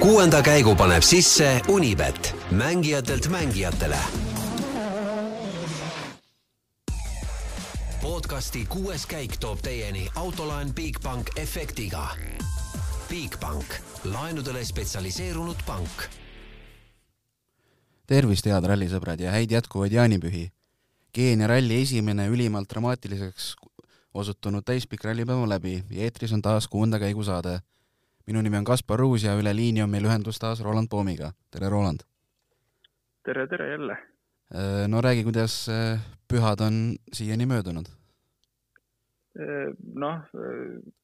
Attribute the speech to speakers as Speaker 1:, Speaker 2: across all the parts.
Speaker 1: kuuenda käigu paneb sisse Unibet, mängijatelt mängijatele. podcasti kuues käik toob teieni autolaen Bigbank efektiga. Bigbank, laenudele spetsialiseerunud pank.
Speaker 2: tervist, head rallisõbrad ja häid jätkuvaid jaanipühi. Keenia ralli esimene ülimalt dramaatiliseks osutunud täispikk rallipäev läbi ja eetris on taas kuuenda käigu saade minu nimi on Kaspar Ruus ja üle liini on meil ühendus taas Roland Poomiga. tere, Roland!
Speaker 3: tere, tere jälle!
Speaker 2: Äh, no räägi, kuidas äh, pühad on siiani möödunud?
Speaker 3: Äh, noh,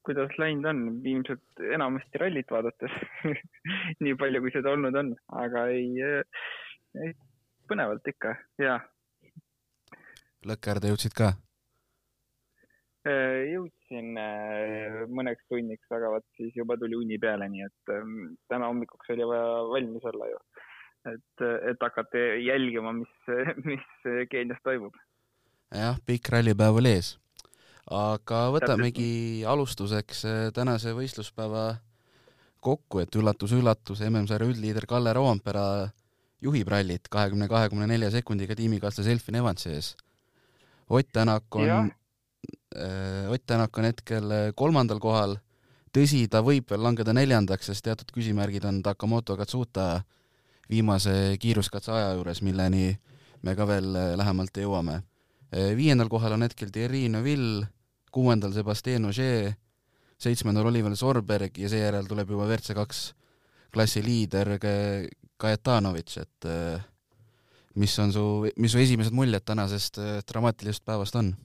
Speaker 3: kuidas läinud on, ilmselt enamasti rallit vaadates nii palju, kui seda olnud on, aga ei, ei, põnevalt ikka, jaa.
Speaker 2: Lõkkerda jõudsid ka?
Speaker 3: Jõudsin äh, mõneks tunniks, aga vot siis juba tuli uni peale, nii et ähm, täna hommikuks oli vaja valmis olla ju. et, et hakata jälgima, mis, mis Keenias toimub.
Speaker 2: jah, pikk rallipäev oli ees. aga võtamegi alustuseks äh, tänase võistluspäeva kokku, et üllatus-üllatus, MM-sarja üldliider Kalle Roompera juhib rallit kahekümne, kahekümne nelja sekundiga tiimikaaslase Elfin Evansi ees. Ott Tänak on ja Äh, Ott Tänak on hetkel äh, kolmandal kohal, tõsi, ta võib veel langeda neljandaks, sest teatud küsimärgid on Takamoto Katsuta viimase kiiruskatse aja juures, milleni me ka veel äh, lähemalt jõuame. Viiendal kohal on hetkel Thierry Neuville, kuuendal Sebastian Ogier, seitsmendal Oliver Sorberg ja seejärel tuleb juba WRC kaks klassi liider Kajetanovitš, et mis on su, mis su esimesed muljed tänasest dramaatilisest päevast on?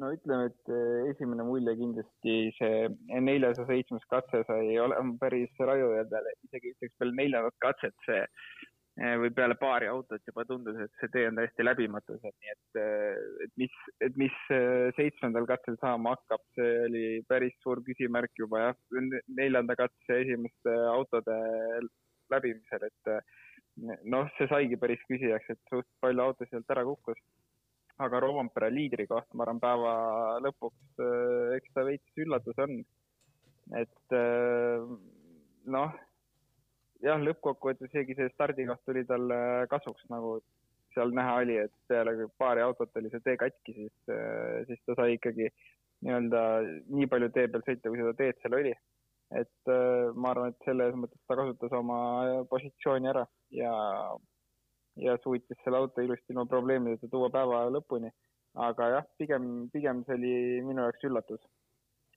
Speaker 3: No ütleme, et eh, esimene mulje kindlasti see neljasaja seitsmes katse sai olema päris raju ja peale, isegi ütleks peale neljandat katset see eh, või peale paari autot juba tundus, et see tee on täiesti läbimatu seal, nii et, eh, et mis, et mis seitsmendal katsel saama hakkab, see oli päris suur küsimärk juba jah, neljanda katse esimeste autode läbimisel, et noh, see saigi päris küsijaks, et suht palju autosid sealt ära kukkus aga Roompere liidri koht, ma arvan, päeva lõpuks äh, eks ta veits üllatus on. et äh, noh, jah, lõppkokkuvõttes isegi see stardikoht tuli talle kasuks, nagu seal näha oli, et peale paari autot oli see tee katki, siis, äh, siis ta sai ikkagi nii-öelda nii palju tee peal sõita, kui seda teed seal oli. et ma arvan, et selles mõttes ta kasutas oma positsiooni ära ja ja suutis selle auto ilusti ilma probleemideta tuua päeva lõpuni. aga jah, pigem, pigem see oli minu jaoks üllatus.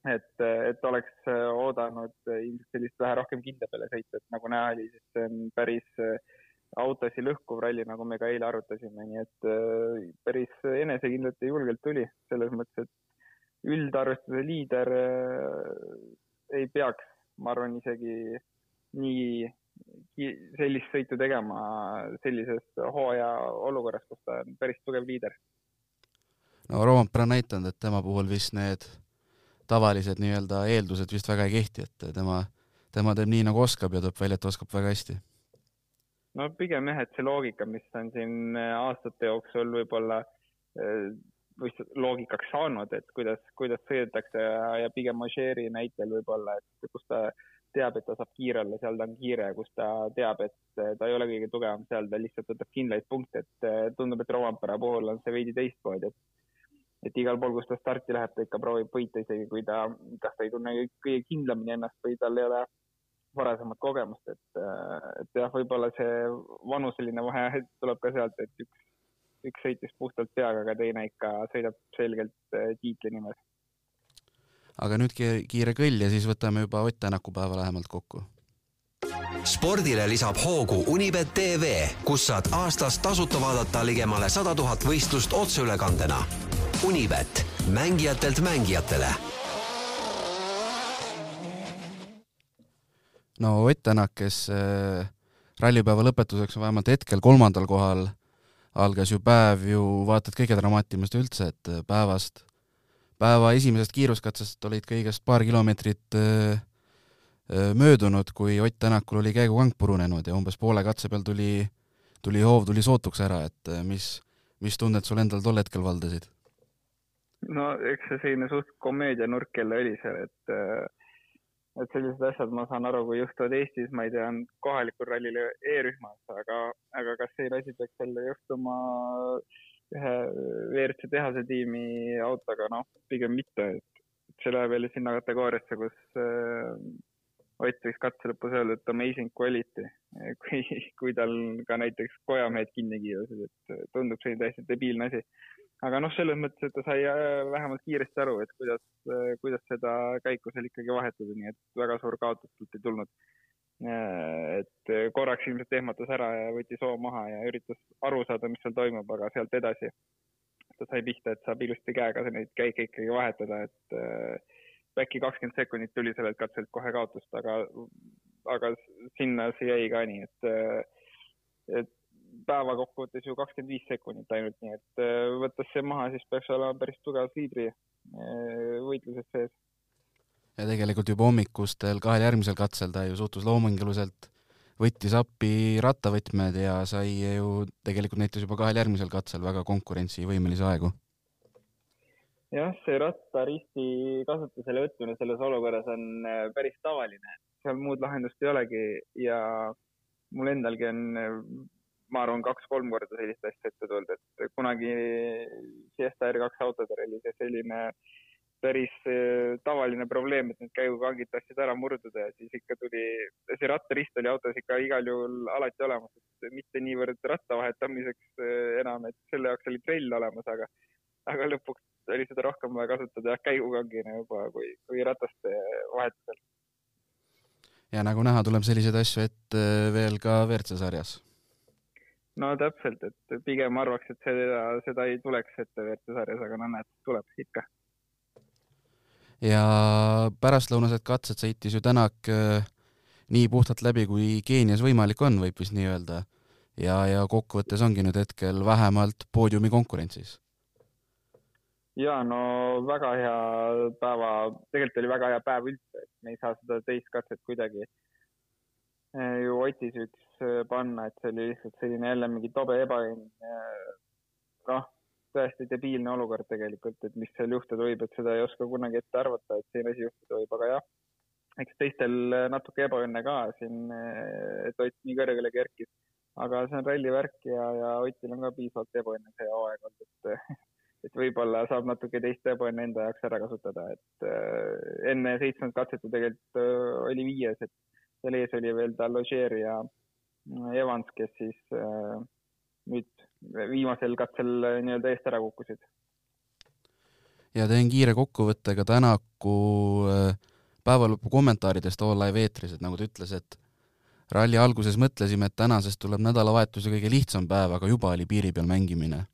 Speaker 3: et, et oleks oodanud ilmselt sellist vähe rohkem kindla peale sõita, et nagu näha oli, siis see on päris autosid lõhkuv ralli, nagu me ka eile arutasime, nii et äh, päris enesekindlalt ja julgelt tuli, selles mõttes, et üldarvestuse liider äh, ei peaks, ma arvan, isegi nii sellist sõitu tegema sellises hooaja olukorras, kus ta on päris tugev liider.
Speaker 2: no Roompere on näidanud, et tema puhul vist need tavalised nii-öelda eeldused vist väga ei kehti, et tema, tema teeb nii, nagu oskab ja tuleb välja, et oskab väga hästi.
Speaker 3: no pigem jah, et see loogika, mis on siin aastate jooksul võib-olla või loogikaks saanud, et kuidas, kuidas sõidetakse ja, ja pigem Ožeeri näitel võib-olla, et kus ta teab, et ta saab kiire olla, seal ta on kiire, kus ta teab, et ta ei ole kõige tugevam, seal ta lihtsalt võtab kindlaid punkte, et eh, tundub, et Rovampere puhul on see veidi teistmoodi, et et igal pool, kus ta starti läheb, ta ikka proovib võita, isegi kui ta, kas ta ei tunne kõige kindlamini ennast või tal ei ole varasemat kogemust, et, eh, et jah, võib-olla see vanuseline vahe tuleb ka sealt, et üks, üks sõitis puhtalt peaga, aga teine ikka sõidab selgelt tiitli nimel
Speaker 2: aga nüüd kiire kõll ja siis võtame juba Ott Tänaku päeva lähemalt kokku.
Speaker 1: spordile lisab hoogu Unibet tv, kus saad aastas tasuta vaadata ligemale sada tuhat võistlust otseülekandena. Unibet, mängijatelt mängijatele.
Speaker 2: no Ott Tänak, kes äh, rallipäeva lõpetuseks on vähemalt hetkel kolmandal kohal, algas ju päev ju vaata et kõige dramaatilisest üldse, et äh, päevast päeva esimesest kiiruskatsest olid kõigest paar kilomeetrit möödunud, kui Ott Tänakul oli käigukank purunenud ja umbes poole katse peal tuli, tuli hoov tuli sootuks ära, et mis, mis tunded sul endal tol hetkel valdasid?
Speaker 3: no eks see selline suht komöödianurk jälle oli seal, et et sellised asjad, ma saan aru, kui juhtuvad Eestis, ma ei tea, kohalikul rallil E-rühmas, aga, aga kas selline asi peaks jälle juhtuma ühe WRC tehase tiimi autoga, noh, pigem mitte, et see läheb jälle sinna kategooriasse, kus äh, Ott võiks katse lõpus öelda, et amazing quality, kui, kui tal ka näiteks kojamehed kinni kiirusid, et tundub selline täiesti debiilne asi aga noh, selles mõttes, et ta sai äh, vähemalt kiiresti aru, et kuidas, äh, kuidas seda käiku seal ikkagi vahetada, nii et väga suur kaotus talt ei tulnud. Äh, et korraks ilmselt ehmatas ära ja võttis hoo maha ja üritas aru saada, mis seal toimub, aga sealt edasi ta sai pihta, et saab ilusti käega neid käike ikkagi vahetada, et äkki kakskümmend sekundit tuli sellelt katselt kohe kaotust, aga, aga sinna see jäi ka nii, et, et päeva kokkuvõttes ju kakskümmend viis sekundit ainult, nii et äh, võttes see maha, siis peaks olema päris tugev liidri äh, võitluses sees.
Speaker 2: Ja tegelikult juba hommikustel kahel järgmisel katsel ta ju suhtus loominguliselt, võttis appi rattavõtmed ja sai ju tegelikult näitas juba kahel järgmisel katsel väga konkurentsivõimelisi aegu.
Speaker 3: jah, see rattaristi kasutusele võtmine selles olukorras on äh, päris tavaline, seal muud lahendust ei olegi ja mul endalgi on ma arvan, kaks-kolm korda sellist asja ette tulnud, et kunagi Fiesta R2 autodel oli see selline päris eh, tavaline probleem, et need käigukangid tahtsid ära murduda ja siis ikka tuli, see rattarist oli autos ikka igal juhul alati olemas, et mitte niivõrd ratta vahetamiseks eh, enam, et selle jaoks oli trell olemas, aga, aga lõpuks oli seda rohkem vaja kasutada jah, käigukangina juba kui, kui rataste vahetusel.
Speaker 2: ja nagu näha, tuleb selliseid asju ette veel ka WRC sarjas
Speaker 3: no täpselt, et pigem arvaks, et seda, seda ei tuleks ette WRC sarjas, aga no näed, tuleb ikka.
Speaker 2: Ja pärastlõunased katsed sõitis ju Tänak äh, nii puhtalt läbi, kui Keenias võimalik on, võib vist nii öelda. ja, ja kokkuvõttes ongi nüüd hetkel vähemalt poodiumi konkurentsis.
Speaker 3: ja no väga hea päeva, tegelikult oli väga hea päev üldse, et me ei saa seda teist katset kuidagi äh, ju otis üks Äh, panna, et see oli lihtsalt selline jälle mingi tobe ebaõnn. noh, täiesti debiilne olukord tegelikult, et mis seal juhtuda võib, et seda ei oska kunagi ette arvata, et selline asi juhtuda võib, aga jah, eks teistel natuke ebaõnne ka siin, et Ott nii kõrgele kerkis, aga see on ralli värk ja, ja Otil on ka piisavalt ebaõnne see hooaeg olnud, et et võib-olla saab natuke teist ebaõnne enda jaoks ära kasutada, et äh, enne seitsmendat katset ju tegelikult äh, oli viies, et seal ees oli veel Dalloger ja Evans, kes siis äh, nüüd viimasel katsel äh, nii-öelda eest ära kukkusid.
Speaker 2: ja teen kiire kokkuvõtte ka Tänaku äh, päevalõpu kommentaaridest All Live eetris, et nagu ta ütles, et ralli alguses mõtlesime, et tänasest tuleb nädalavahetuse kõige lihtsam päev, aga juba oli piiri peal mängimine.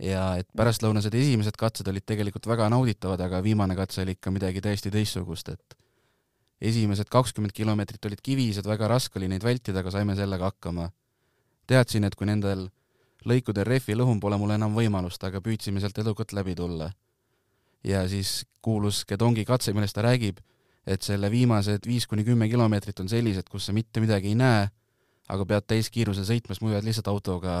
Speaker 2: ja et pärastlõunased esimesed katsed olid tegelikult väga nauditavad, aga viimane katse oli ikka midagi täiesti teistsugust, et esimesed kakskümmend kilomeetrit olid kivised, väga raske oli neid vältida, aga saime sellega hakkama. teadsin, et kui nendel lõikudel rehvi lõhun, pole mul enam võimalust, aga püüdsime sealt edukalt läbi tulla. ja siis kuulus Gedongi katse, millest ta räägib, et selle viimased viis kuni kümme kilomeetrit on sellised, kus sa mitte midagi ei näe, aga pead täiskiirusel sõitma, sest muidu jääd lihtsalt autoga,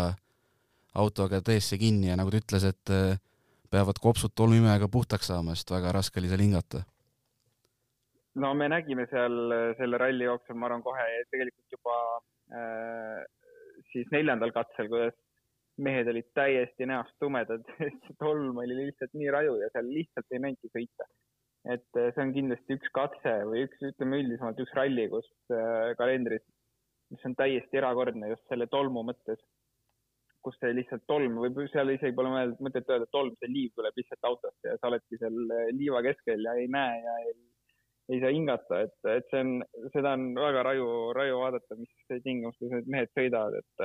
Speaker 2: autoga teesse kinni ja nagu ta ütles, et äh, peavad kopsud tolmuimejaga puhtaks saama, sest väga raske oli seal hingata
Speaker 3: no me nägime seal selle ralli jooksul, ma arvan, kohe tegelikult juba äh, siis neljandal katsel, kuidas mehed olid täiesti näost tumedad, sest tolm oli lihtsalt nii raju ja seal lihtsalt ei näinudki sõita. et äh, see on kindlasti üks katse või üks, ütleme üldisemalt üks ralli, kus äh, kalendris, mis on täiesti erakordne just selle tolmu mõttes, kus see lihtsalt tolm või seal isegi pole mõtet öelda, et tolm, see liiv tuleb lihtsalt autost ja sa oledki seal äh, liiva keskel ja ei näe ja ei ei saa hingata, et, et see on, seda on väga raju, raju vaadata, mis tingimustes need mehed sõidavad, et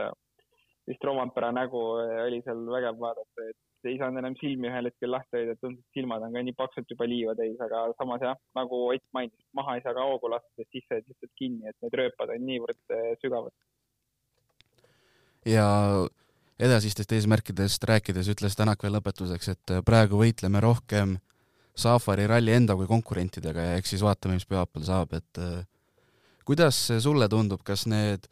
Speaker 3: vist Rovampere nägu oli seal vägev vaadata, et ei saanud enam silmi ühel hetkel lahti hoida, tundus, et silmad on ka nii paksult juba liiva täis, aga samas jah, nagu Ott mainis, maha ei saa ka hoogu lasta, sest sisse jääd lihtsalt kinni, et need rööpad on niivõrd äh, sügavad.
Speaker 2: ja edasistest eesmärkidest rääkides ütles Tänak veel lõpetuseks, et praegu võitleme rohkem Safari ralli enda kui konkurentidega ja eks siis vaatame, mis pühapäeval saab, et äh, kuidas sulle tundub, kas need,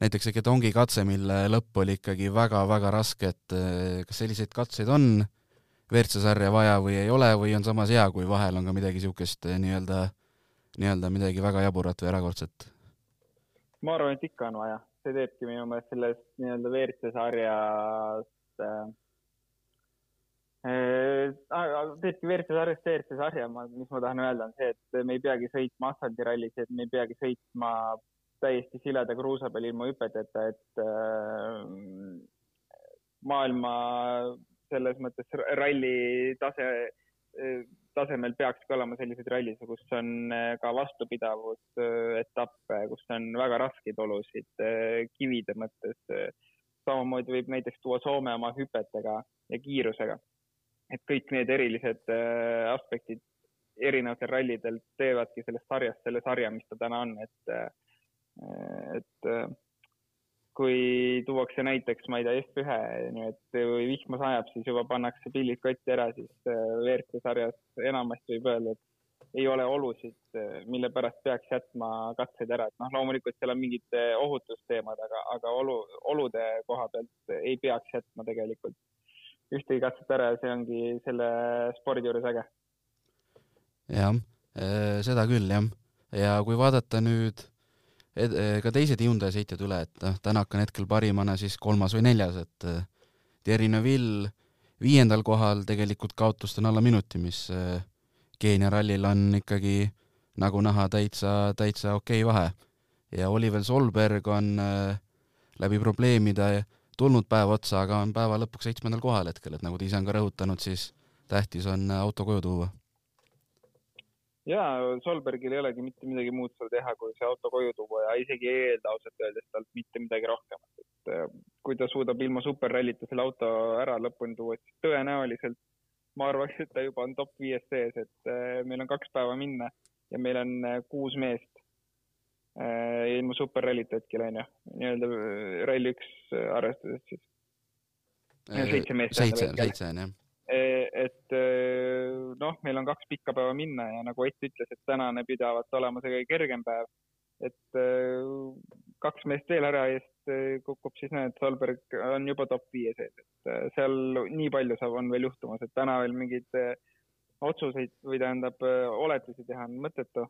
Speaker 2: näiteks see Gedongi katse, mille lõpp oli ikkagi väga-väga raske, et äh, kas selliseid katseid on WRC sarja vaja või ei ole või on samas hea, kui vahel on ka midagi niisugust äh, nii-öelda nii-öelda midagi väga jaburat või erakordset?
Speaker 3: ma arvan, et ikka on vaja, see teebki minu meelest sellest nii-öelda WRC sarjast äh, äh teebki WRC sarjast WRC sarja, ma, mis ma tahan öelda, on see, et me ei peagi sõitma asfaldirallis, et me ei peagi sõitma täiesti sileda kruusa peal ilma hüpeteta, et äh, maailma selles mõttes ralli tase tasemel peakski olema selliseid rallisid, kus on äh, ka vastupidavusetappe, äh, kus on väga raskeid olusid äh, kivide mõttes. samamoodi võib näiteks tuua Soome oma hüpetega ja kiirusega. et kõik need erilised aspektid erinevatel rallidel teevadki sellest sarjast selle sarja, mis ta täna on, et, et kui tuuakse näiteks, ma ei tea, F1 nii et või vihma sajab, siis juba pannakse pillid kotti ära, siis äh, WRC sarjas enamasti võib öelda, et ei ole olusid, äh, mille pärast peaks jätma katseid ära, et noh, loomulikult seal on mingid äh, ohutusteemad, aga, aga olu, olude koha pealt ei peaks jätma tegelikult ühtegi katset ära ja see ongi selle spordi juures äge.
Speaker 2: jah, seda küll jah, ja kui vaadata nüüd Eh, ka teised Hyundai sõitjad üle, et noh, Tänak on hetkel parimana siis kolmas või neljas, et eh, Thierry Neville viiendal kohal tegelikult kaotust on alla minuti, mis eh, Keenia rallil on ikkagi nagu näha täitsa, täitsa okei okay vahe. ja Oliver Solberg on läbi probleemide tulnud päev otsa, aga on päeva lõpuks seitsmendal kohal hetkel, et nagu ta ise on ka rõhutanud, siis tähtis on auto koju tuua
Speaker 3: ja Solbergil ei olegi mitte midagi muud seal teha, kui see auto koju tuua ja isegi ei eelda ausalt öeldes talt mitte midagi rohkemat, et äh, kui ta suudab ilma superrallita selle auto ära lõpuni tuua, siis tõenäoliselt ma arvaks, et ta juba on top viies sees, et äh, meil on kaks päeva minna ja meil on äh, kuus meest ilma superrallita hetkel onju, nii-öelda ralli üks arvestades siis. seitse meest.
Speaker 2: seitse, seitse on jah
Speaker 3: et eh, noh, meil on kaks pikka päeva minna ja nagu Ott ütles, et tänane pidavat olema see kõige kergem päev. et eh, kaks meest veel ära eest eh, kukub, siis näed, Solberg on juba top viie sees, et seal nii palju saab, on veel juhtumas, et täna veel mingeid otsuseid või tähendab oletusi teha on mõttetu.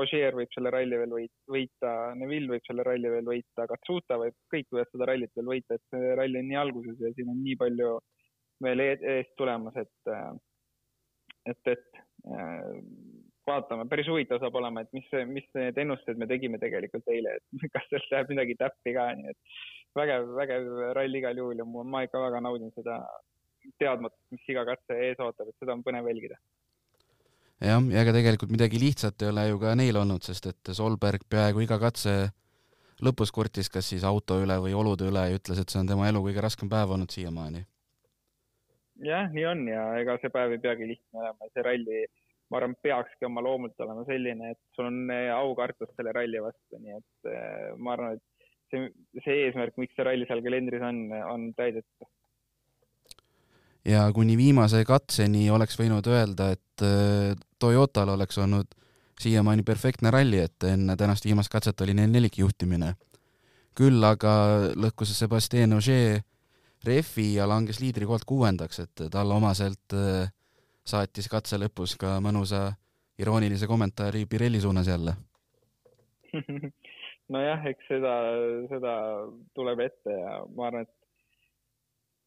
Speaker 3: Ožeer võib selle ralli veel võita, Neville võib selle ralli veel võita, Katsuta võib, kõik võivad seda rallit veel võita, et see ralli on nii alguses ja siin on nii palju äh, veel eest tulemas, et, et, et vaatame, päris huvitav saab olema, et mis, mis need ennustused me tegime tegelikult eile, et kas sealt läheb midagi täppi ka, nii et vägev, vägev rall igal juhul ja ma ikka väga naudin seda teadmatust, mis iga katse ees ootab, et seda on põnev jälgida.
Speaker 2: jah, ja ega tegelikult midagi lihtsat ei ole ju ka neil olnud, sest et Solberg peaaegu iga katse lõpus kurtis kas siis auto üle või olude üle ja ütles, et see on tema elu kõige raskem päev olnud siiamaani
Speaker 3: jah, nii on ja ega see päev ei peagi lihtne olema, see ralli, ma arvan, peakski oma loomult olema selline, et sul on eh, aukartus selle ralli vastu, nii et eh, ma arvan, et see, see eesmärk, miks see ralli seal kalendris on, on täidetud.
Speaker 2: ja kuni viimase katseni oleks võinud öelda, et eh, Toyotal oleks olnud siiamaani perfektne ralli, et enne tänast viimast katset oli neil nelikjuhtimine. küll aga lõhkus Sebastian Ogier refi ja langes liidrikohalt kuuendaks, et talle omaselt äh, saatis katse lõpus ka mõnusa iroonilise kommentaari Pirelli suunas jälle.
Speaker 3: Nojah, eks seda, seda tuleb ette ja ma arvan, et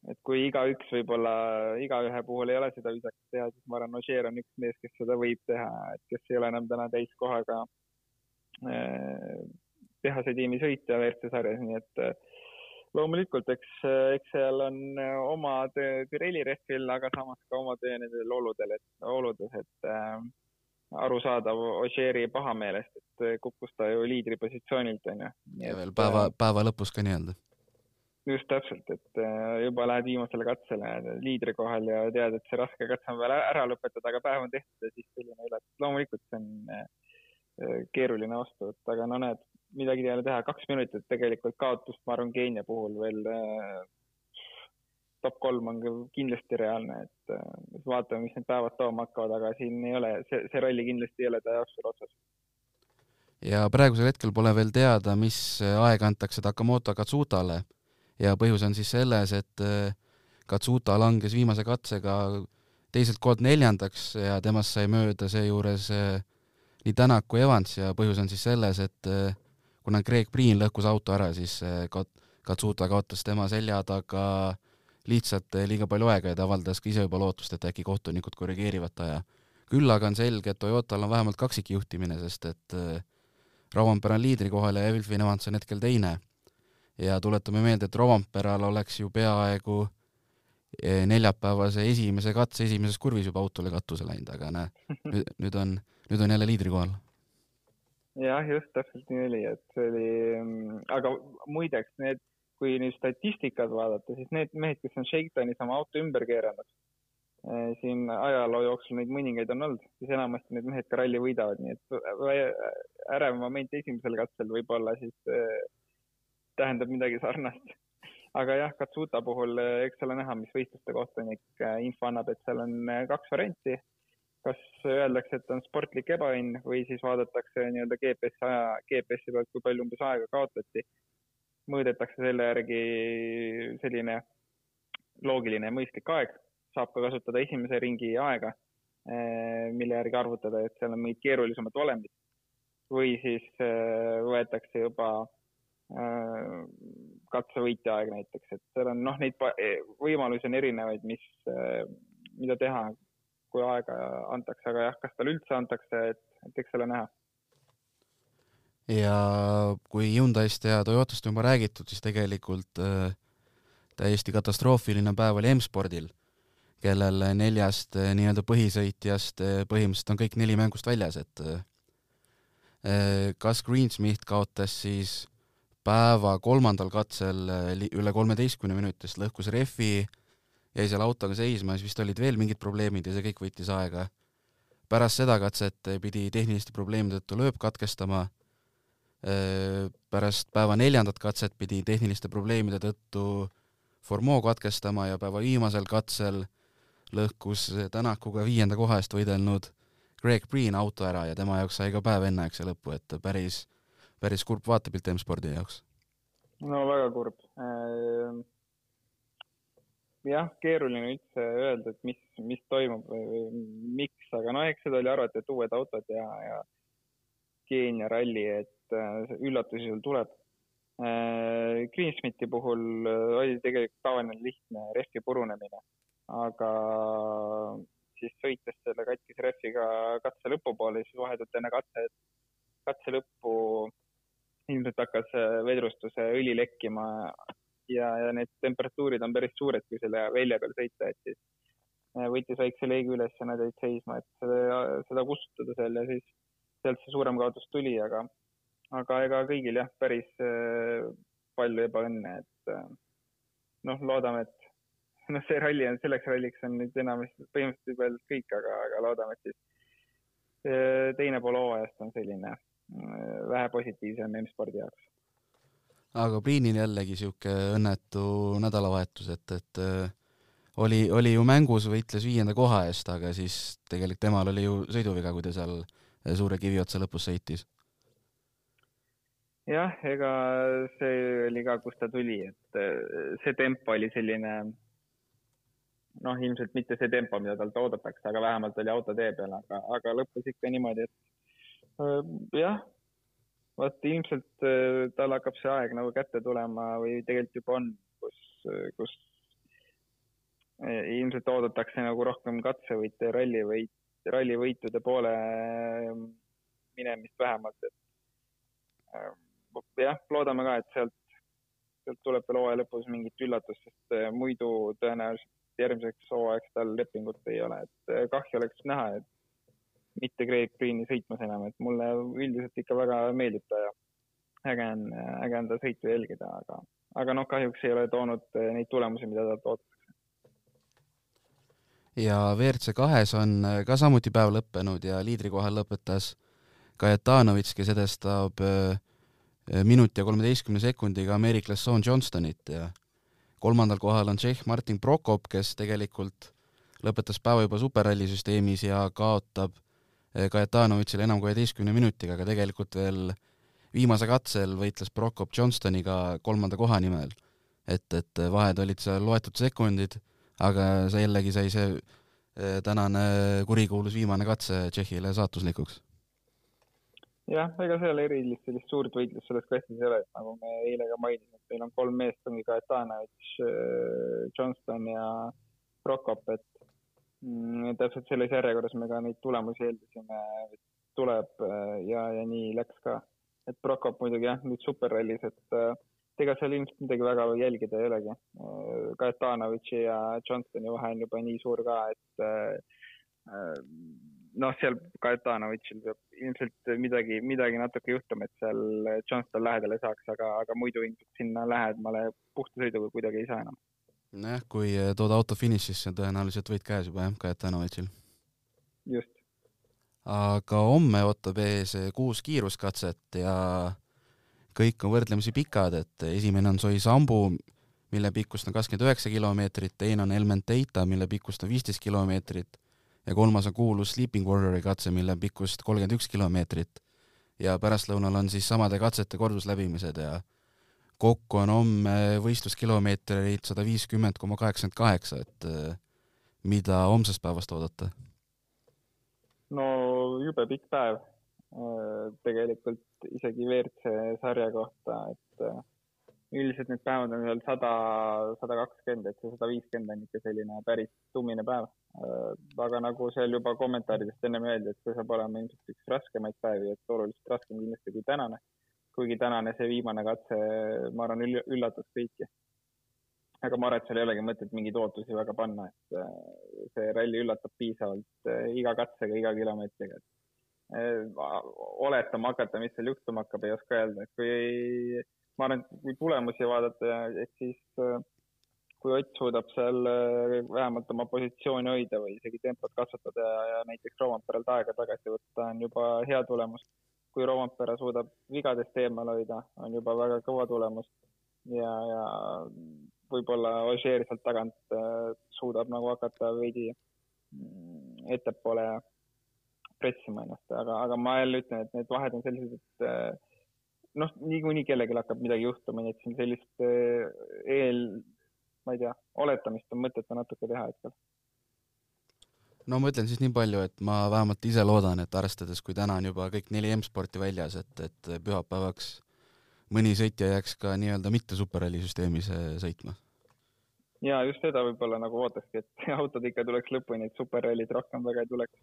Speaker 3: et kui igaüks võib-olla, igaühe puhul ei ole seda viisakas teha, siis ma arvan, Ožeer on üks mees, kes seda võib teha, et kes ei ole enam täna täiskohaga eh, tehase tiimi sõitja WRC sarjas, nii et eh, loomulikult, eks, eks seal on äh, oma töö Pirelli rehvil, aga samas ka oma töö nendel oludel, et oludes, et äh, arusaadav Ožeeri pahameelest, et äh, kukkus ta ju liidripositsioonilt, onju.
Speaker 2: ja veel päeva, äh, päeva lõpus ka nii-öelda.
Speaker 3: just täpselt, et juba lähed viimasele katsele liidri kohal ja tead, et see raske katse on veel ära lõpetada, aga päev on tehtud ja siis selline üllatus. loomulikult see on keeruline vastuvõtt, aga no näed, midagi ei ole teha, kaks minutit tegelikult kaotust, ma arvan, Keenia puhul veel äh, top kolm on kindlasti reaalne, et äh, vaatame, mis need päevad tooma hakkavad, aga siin ei ole, see, see ralli kindlasti ei ole ta jaoks veel otsas.
Speaker 2: ja praegusel hetkel pole veel teada, mis aeg antakse Takamoto Katsutale. Ja põhjus on siis selles, et äh, Katsuta langes viimase katsega teiselt kohalt neljandaks ja temast sai mööda seejuures nii Tänak kui Evans. Ja põhjus on siis selles, et kuna Greg Priin lõhkus auto ära, siis Kat-, Katsuta kaotas tema selja taga lihtsalt liiga palju aega ja ta avaldas ka ise juba lootust, et äkki kohtunikud korrigeerivad ta ja küll aga on selge, et Toyotal on vähemalt kaksikjuhtimine, sest et Rovanpera on liidri kohal ja Elfin Evans on hetkel teine. ja tuletame meelde, et Rovanperal oleks ju peaaegu eh, neljapäevase esimese katse esimeses kurvis juba autole katuse läinud, aga näe, nüüd, on, nüüd on jälle liidri kohal.
Speaker 3: Jah, just täpselt nii oli, et see oli, mm, aga muideks need, kui nüüd statistikat vaadata, siis need mehed, kes on Shakedonis oma auto ümber keeranud, Eh, siin ajaloo jooksul neid mõningaid on olnud, siis enamasti need mehed ka ralli võidavad, nii et ärev moment esimesel katsel võib-olla siis äh, tähendab midagi sarnast. aga jah, Katsuta puhul, eh, eks ole näha, mis võistluste kohtunik info annab, et seal on kaks varianti. Kas öeldakse, et on sportlik ebaõnn või siis vaadatakse nii-öelda GPS-i aja, GPS-i pealt, kui palju umbes aega kaotati. mõõdetakse selle järgi selline loogiline ja mõistlik aeg saab ka kasutada esimese ringi aega, eh, mille järgi arvutada, et seal on mingid keerulisemad valemid. või siis eh, võetakse juba eh, katsevõitja aeg näiteks, et seal on noh, neid võimalusi on erinevaid, mis, mida teha, kui aega antakse, aga jah, kas talle üldse antakse, et, et eks ole näha.
Speaker 2: Ja kui Hyundai'st ja Toyotast juba räägitud, siis tegelikult äh, täiesti katastroofiline päev oli M-spordil kellel neljast eh, nii-öelda põhisõitjast eh, põhimõtteliselt on kõik neli mängust väljas, et kas eh, Greensmith kaotas siis päeva kolmandal katsel üle kolmeteistkümne minutist, lõhkus rehvi, jäi seal autoga seisma, siis vist olid veel mingid probleemid ja see kõik võttis aega. pärast seda katset pidi tehniliste probleemide tõttu lööp katkestama, pärast päeva neljandat katset pidi tehniliste probleemide tõttu Formeau katkestama ja päeva viimasel katsel lõhkus Tänakuga viienda koha eest võidelnud Greg Breen auto ära ja tema jaoks sai ka päev enneaegse lõpu, et päris, päris kurb vaatepilt M-spordi jaoks.
Speaker 3: no väga kurb. Jah, keeruline üldse öelda, et mis, mis toimub või, või miks, aga no eks seda oli arvata, et uued autod ja, ja Keenia ralli, et äh, üllatusi sul tuleb. Ehm, Greensmiti puhul oli tegelikult tavaline lihtne rehvi purunemine aga siis sõites selle katkise rehviga katse lõpupoole, siis vahetult enne katse, katse lõppu ilmselt hakkas vedrustuse õli lekkima ja, ja need temperatuurid on päris suured, kui selle välja peal sõita, et siis võttis väikse leegi üles ja nad jäid seisma, et seda, seda kustutada seal ja siis sealt see suurem kaotus tuli, aga, aga ega kõigil jah, päris äh, palju ebaõnne, et äh, noh, loodame, et noh, see ralli on, selleks ralliks on nüüd enamasti põhimõtteliselt veel kõik, aga, aga loodame, et siis teine pool hooajast on selline vähe positiivsem M-spordi jaoks.
Speaker 2: Aga Priinil jällegi sihuke õnnetu nädalavahetus, et, et oli, oli ju mängus, võitles viienda koha eest, aga siis tegelikult temal oli ju sõiduviga, kui ta seal suure kivi otsa lõpus sõitis.
Speaker 3: jah, ega see oli ka, kust ta tuli, et see tempo oli selline noh, ilmselt mitte see tempo, mida talt oodatakse, aga vähemalt oli auto tee peal, aga, aga lõppes ikka niimoodi, et äh, jah, vot ilmselt äh, tal hakkab see aeg nagu kätte tulema või tegelikult juba on, kus, kus äh, ilmselt oodatakse nagu rohkem katsevõite ja rallivõit, rallivõitude poole äh, minemist vähemalt, et äh, jah, loodame ka, et sealt, sealt tuleb veel hooaja lõpus mingit üllatust, sest äh, muidu tõenäoliselt järgmiseks hooajaks tal lepingut ei ole, et äh, kahju oleks näha, et mitte Greg Greeni sõitmas enam, et mulle üldiselt ikka väga meeldib ta ja äge on, äge on ta sõitu jälgida, aga, aga noh, kahjuks ei ole toonud äh, neid tulemusi, mida talt oodatakse.
Speaker 2: ja WRC kahes on äh, ka samuti päev lõppenud ja liidrikohal lõpetas Kajetanovitš, kes edestab minuti ja kolmeteistkümne sekundiga ameeriklast Sean Johnstonit ja kolmandal kohal on Tšehh Martin Prokop, kes tegelikult lõpetas päeva juba superralli süsteemis ja kaotab eh, Kajetanovitšile enam kui üheteistkümne minutiga, aga tegelikult veel viimase katsel võitles Prokop Johnstoniga kolmanda koha nimel. et, et vahed olid seal loetud sekundid, aga see jällegi sai see eh, tänane kurikuulus viimane katse Tšehhile saatuslikuks
Speaker 3: jah, ega seal erilist sellist suurt võitlust selles klassis ei ole, nagu me eile ka mainisime, et meil on kolm meest, ongi Kajetanovitš, äh, Johnston ja Prokop, et täpselt selles järjekorras me ka neid tulemusi eeldasime, tuleb äh, ja, ja nii läks ka. et Prokop muidugi jah, nüüd superrallis, et äh, ega seal ilmselt midagi väga jälgida ei olegi. Kajetanovitši ja Johnstoni vahe on juba nii suur ka, et noh, seal Kajetanovitšil peab ilmselt midagi, midagi natuke juhtuma, et seal Johnston lähedale saaks, aga, aga muidu ilmselt sinna lähedale puhta sõiduga kuidagi ei saa enam.
Speaker 2: Nojah, kui tood auto finišisse, tõenäoliselt võit käes juba jah, Kajetanovitšil.
Speaker 3: just.
Speaker 2: aga homme ootab ees kuus kiiruskatset ja kõik on võrdlemisi pikad, et esimene on Soi Sambu, mille pikkust on kakskümmend üheksa kilomeetrit, teine on Elmen Teita, mille pikkust on viisteist kilomeetrit ja kolmas on kuulus Sleeping Warriori katse, mille pikkust kolmkümmend üks kilomeetrit. ja pärastlõunal on siis samade katsete kordusläbimised ja kokku on homme võistluskilomeetreid sada viiskümmend koma kaheksakümmend kaheksa, et eh, mida homsest päevast oodata?
Speaker 3: no jube pikk päev eh, tegelikult isegi WRC sarja kohta, et eh, üldiselt need päevad on seal sada, sada kakskümmend, et see sada viiskümmend on ikka selline päris tummine päev. Äh, aga nagu seal juba kommentaaridest ennem öeldi, et see saab olema ilmselt üks raskemaid päevi, et oluliselt raskem kindlasti kui tänane. Kuigi tänane see viimane katse, ma arvan, üllatas kõiki. aga ma arvan, et seal ei olegi mõtet mingeid ootusi väga panna, et äh, see ralli üllatab piisavalt äh, iga katsega, iga kilomeetriga, et oletama hakata, mis seal juhtuma hakkab, ei oska öelda, et kui ma arvan, et kui tulemusi vaadata, et siis äh, kui Ott suudab seal äh, vähemalt oma positsiooni hoida või isegi tempot kasvatada ja, ja näiteks Roomperelt aega tagasi võtta, on juba hea tulemus. Kui Roompere suudab vigadest eemal hoida, on juba väga kõva tulemus ja, ja võib-olla Ožeer sealt tagant äh, suudab nagu hakata veidi mm, ettepoole pressima ennast, aga, aga ma jälle ütlen, et need vahed on sellised, et noh, niikuinii kellelgi hakkab midagi juhtuma, nii et siin sellist eh, eel, ma ei tea, oletamist on mõttetu natuke teha hetkel.
Speaker 2: No ma ütlen siis nii palju, et ma vähemalt ise loodan, et arvestades, kui täna on juba kõik neli M-sporti väljas, et, et pühapäevaks mõni sõitja jääks ka nii-öelda mitte superralli süsteemis sõitma.
Speaker 3: ja just seda võib-olla nagu ootakski, et autod ikka tuleks lõpuni, et superrallid rohkem väga ei tuleks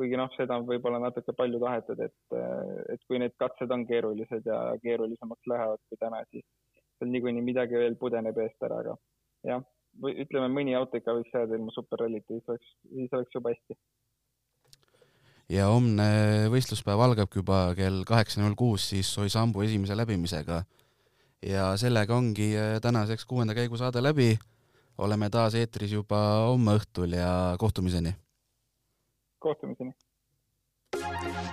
Speaker 3: kuigi noh, seda on võib-olla natuke palju tahetud, et, et kui need katsed on keerulised ja keerulisemaks lähevad kui täna, siis seal niikuinii midagi veel pudeneb eest ära, aga jah, või ütleme, mõni auto ikka võiks jääda ilma superrallit, siis oleks, siis oleks juba hästi.
Speaker 2: ja homne võistluspäev algabki juba kell kaheksa null kuus siis Oisambu esimese läbimisega. ja sellega ongi eh, tänaseks kuuenda käigu saade läbi. oleme taas eetris juba homme õhtul ja kohtumiseni
Speaker 3: kohtumiseni.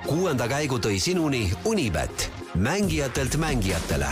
Speaker 1: kuuenda käigu tõi sinuni Unibet, mängijatelt mängijatele.